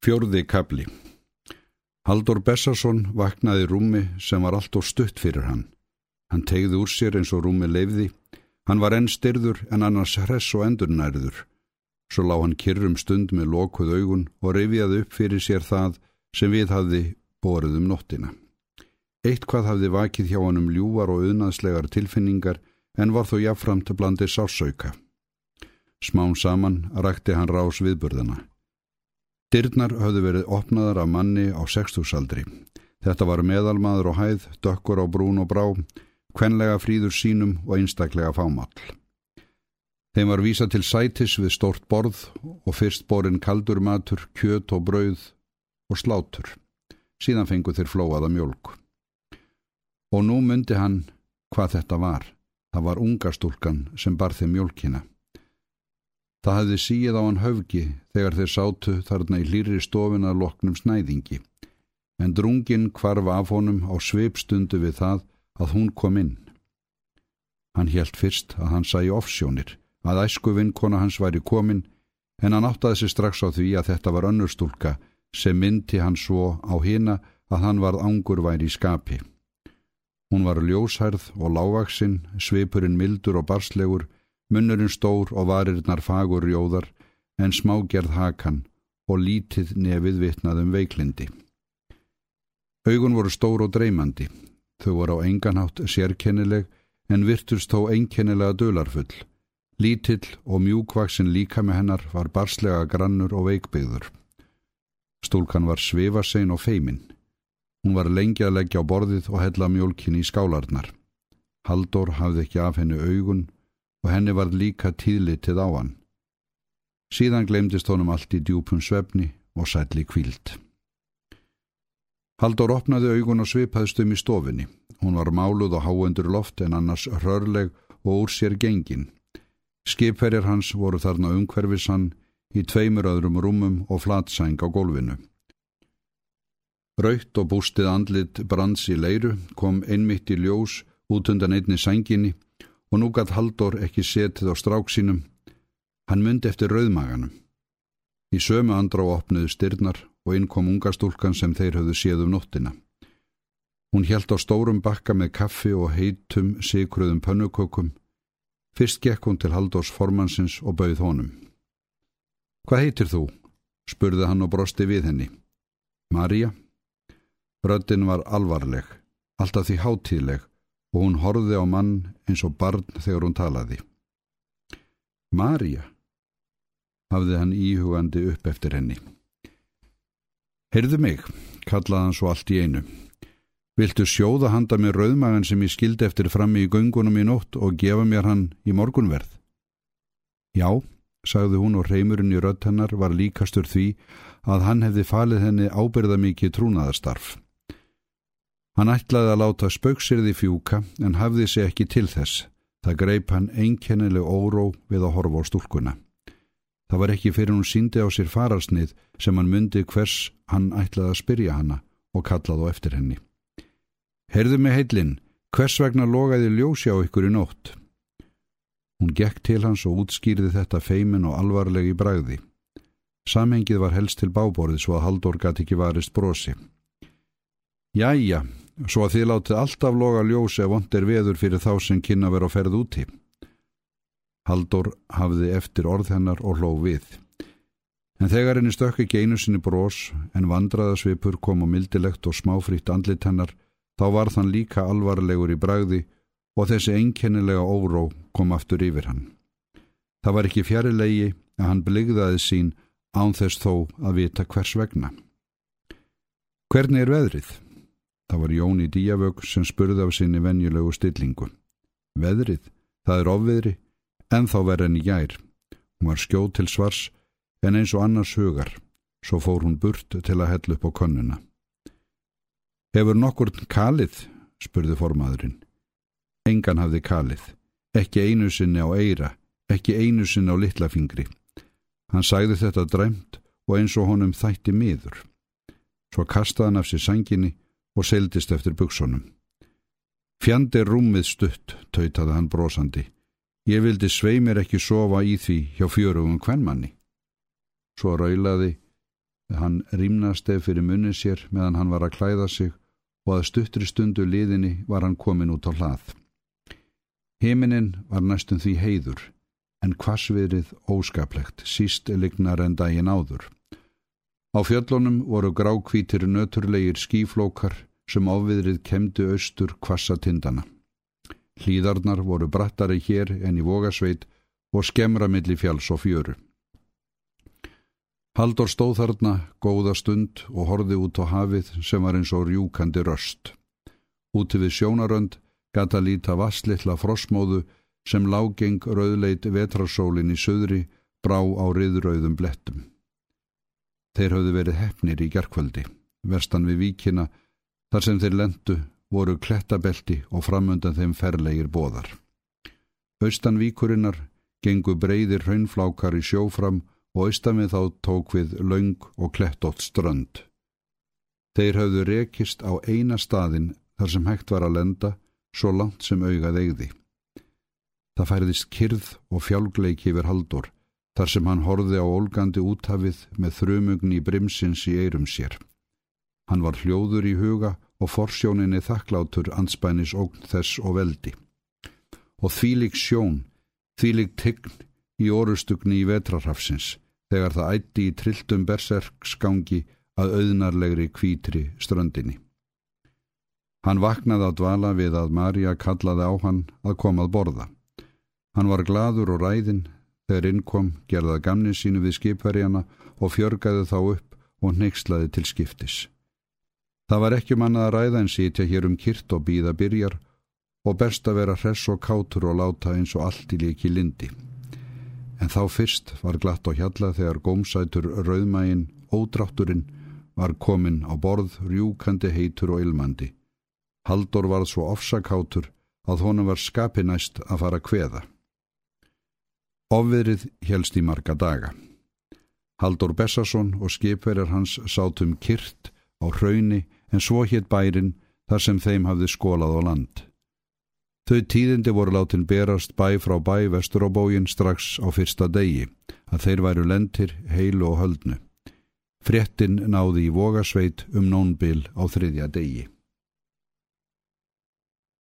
Fjórði kabli Haldur Bessarsson vaknaði rúmi sem var allt og stutt fyrir hann. Hann tegði úr sér eins og rúmi leifði. Hann var enn styrður en annars hress og endurnærður. Svo lá hann kyrrum stund með lokuð augun og reyfiðaði upp fyrir sér það sem við hafði borið um nóttina. Eitt hvað hafði vakið hjá hann um ljúvar og auðnaðslegar tilfinningar en var þó jáframt blandið sársauka. Smán saman rækti hann rás viðburðana. Dyrnar höfðu verið opnaðar af manni á sextúsaldri. Þetta var meðalmaður og hæð, dökkur á brún og brá, kvenlega fríður sínum og einstaklega fámall. Þeim var vísa til sætis við stort borð og fyrst borin kaldur matur, kjöt og brauð og slátur. Síðan fengu þeir flóaða mjölk. Og nú myndi hann hvað þetta var. Það var ungastúlkan sem bar þeim mjölkina. Það hafði síið á hann höfgi þegar þeir sátu þarna í hlýri stofin að loknum snæðingi, en drungin kvarf af honum á sveipstundu við það að hún kom inn. Hann helt fyrst að hann sæi offsjónir, að æsku vinkona hans væri komin, en hann áttaði sig strax á því að þetta var önnurstúlka sem myndi hann svo á hina að hann varð ángur væri í skapi. Hún var ljóshærð og lágvaksinn, sveipurinn mildur og barslegur, Munnurinn stór og varirnar fagur jóðar en smágerð hakan og lítið nefið vitnaðum veiklindi. Augun voru stór og dreymandi. Þau voru á enganhátt sérkennileg en virtust þó einkennilega dölarfull. Lítill og mjúkvaksin líka með hennar var barslega grannur og veikbyggður. Stúlkan var svefasein og feiminn. Hún var lengi að leggja á borðið og hella mjólkinni í skálarnar. Haldur hafði ekki af henni augun og henni var líka tíðlitið á hann. Síðan glemdist honum allt í djúpum svefni og sætli kvíld. Haldur opnaði augun og svipaðist um í stofinni. Hún var máluð og háendur loft en annars rörleg og úr sér gengin. Skipferjar hans voru þarna umhverfisann í tveimur öðrum rúmum og flatsæng á gólfinu. Raut og bústið andlit brands í leiru kom einmitt í ljós út undan einni sænginni og nú gætt Haldur ekki setið á strák sínum. Hann myndi eftir rauðmaganum. Í sömu andrá opniðu styrnar og inn kom ungastúlkan sem þeir höfðu séð um nóttina. Hún hjælt á stórum bakka með kaffi og heitum sigruðum pönnukökum. Fyrst gekk hún til Haldurs formansins og bauð honum. Hvað heitir þú? spurði hann og brosti við henni. Marja? Röddin var alvarleg, alltaf því hátíðleg og hún horfði á mann eins og barn þegar hún talaði. Marja, hafði hann íhugandi upp eftir henni. Heyrðu mig, kallaði hann svo allt í einu. Viltu sjóða handa mér rauðmagan sem ég skildi eftir frammi í göngunum í nótt og gefa mér hann í morgunverð? Já, sagði hún og reymurinn í rödd hennar var líkastur því að hann hefði falið henni ábyrða mikið trúnaðastarf. Hann ætlaði að láta spauksirði fjúka en hafði sig ekki til þess. Það greip hann einkennileg óró við að horfa á stúlkuna. Það var ekki fyrir hún síndi á sér fararsnið sem hann myndi hvers hann ætlaði að spyrja hanna og kallaði á eftir henni. Herðu mig heilin, hvers vegna logaði ljósi á ykkur í nótt? Hún gekk til hans og útskýrði þetta feimin og alvarleg í bræði. Samhengið var helst til báborði svo að Haldur gæti ekki varist brosi. Jæja, svo að þið látið alltaf loga ljós ef vond er veður fyrir þá sem kynna vera á ferð úti. Haldur hafði eftir orð hennar og hló við. En þegar henni stökk ekki einu sinni brós en vandraðasvipur kom á mildilegt og smáfrítt andlit hennar, þá var þann líka alvarlegur í bragði og þessi einkennilega óró kom aftur yfir hann. Það var ekki fjarilegi að hann bligðaði sín án þess þó að vita hvers vegna. Hvernig er veðrið? Það var Jón í díavög sem spurði af sinni venjulegu stillingu. Veðrið, það er ofviðri, en þá verð henni jær. Hún var skjóð til svars, en eins og annars hugar. Svo fór hún burt til að hella upp á könnuna. Hefur nokkur kalið, spurði formaðurinn. Engan hafði kalið, ekki einu sinni á eira, ekki einu sinni á litlafingri. Hann sæði þetta dræmt og eins og honum þætti miður. Svo kastaði hann af sér sanginni og seldist eftir buksunum. Fjandi rúmið stutt, tautaði hann brosandi. Ég vildi sveimir ekki sofa í því hjá fjörugum kvennmanni. Svo raulaði hann rýmnastef fyrir munni sér meðan hann var að klæða sig og að stuttri stundu liðinni var hann komin út á hlað. Himinin var næstum því heiður, en hvasviðrið óskaplegt, síst lignar en daginn áður. Á fjöllunum voru grákvítir nöturlegir skíflókar sem áviðrið kemdu austur kvassa-tindana. Hlýðarnar voru brattari hér en í vogasveit og skemra milli fjalls og fjöru. Haldur stóð þarna góða stund og horði út á hafið sem var eins og rjúkandi röst. Úti við sjónarönd gata líta vasslitla frosmóðu sem lágeng rauðleit vetrarsólin í söðri brá á riðrauðum blettum. Þeir hafðu verið hefnir í gerkvöldi, vestan við víkina, þar sem þeir lendu voru klettabelti og framöndan þeim ferlegir bóðar. Austan víkurinnar gengu breyðir hraunflákar í sjófram og austamið þá tók við laung og klettótt strönd. Þeir hafðu rekist á eina staðin þar sem hægt var að lenda svo langt sem augað eigði. Það færðist kyrð og fjálgleiki yfir haldur þar sem hann horði á olgandi úthafið með þrumugn í brimsins í eirum sér. Hann var hljóður í huga og forsjóninni þakklátur anspænis ógn þess og veldi. Og þvílik sjón, þvílik tign í orustugni í vetrarhafsins þegar það ætti í trilltum berserksgangi að auðnarlegri kvítri ströndinni. Hann vaknaði að dvala við að Marja kallaði á hann að koma að borða. Hann var gladur og ræðin þegar innkom, gerðað gamni sínu við skipverjana og fjörgaði þá upp og neykslaði til skiptis. Það var ekki mannað að ræða en sitja hér um kyrt og býða byrjar og best að vera hress og kátur og láta eins og allt í líki lindi. En þá fyrst var glatt á hjalla þegar gómsætur rauðmægin, ódrátturinn, var komin á borð, rjúkandi heitur og ilmandi. Haldur var svo ofsakátur að honum var skapinæst að fara kveða. Ofverið helst í marga daga. Haldur Bessason og skipverjar hans sátum kyrt á hrauni en svo hétt bærin þar sem þeim hafði skólað á land. Þau tíðindi voru látin berast bæ frá bæ vestur á bógin strax á fyrsta degi, að þeir væru lentir, heilu og höldnu. Fréttin náði í vogasveit um nónbil á þriðja degi.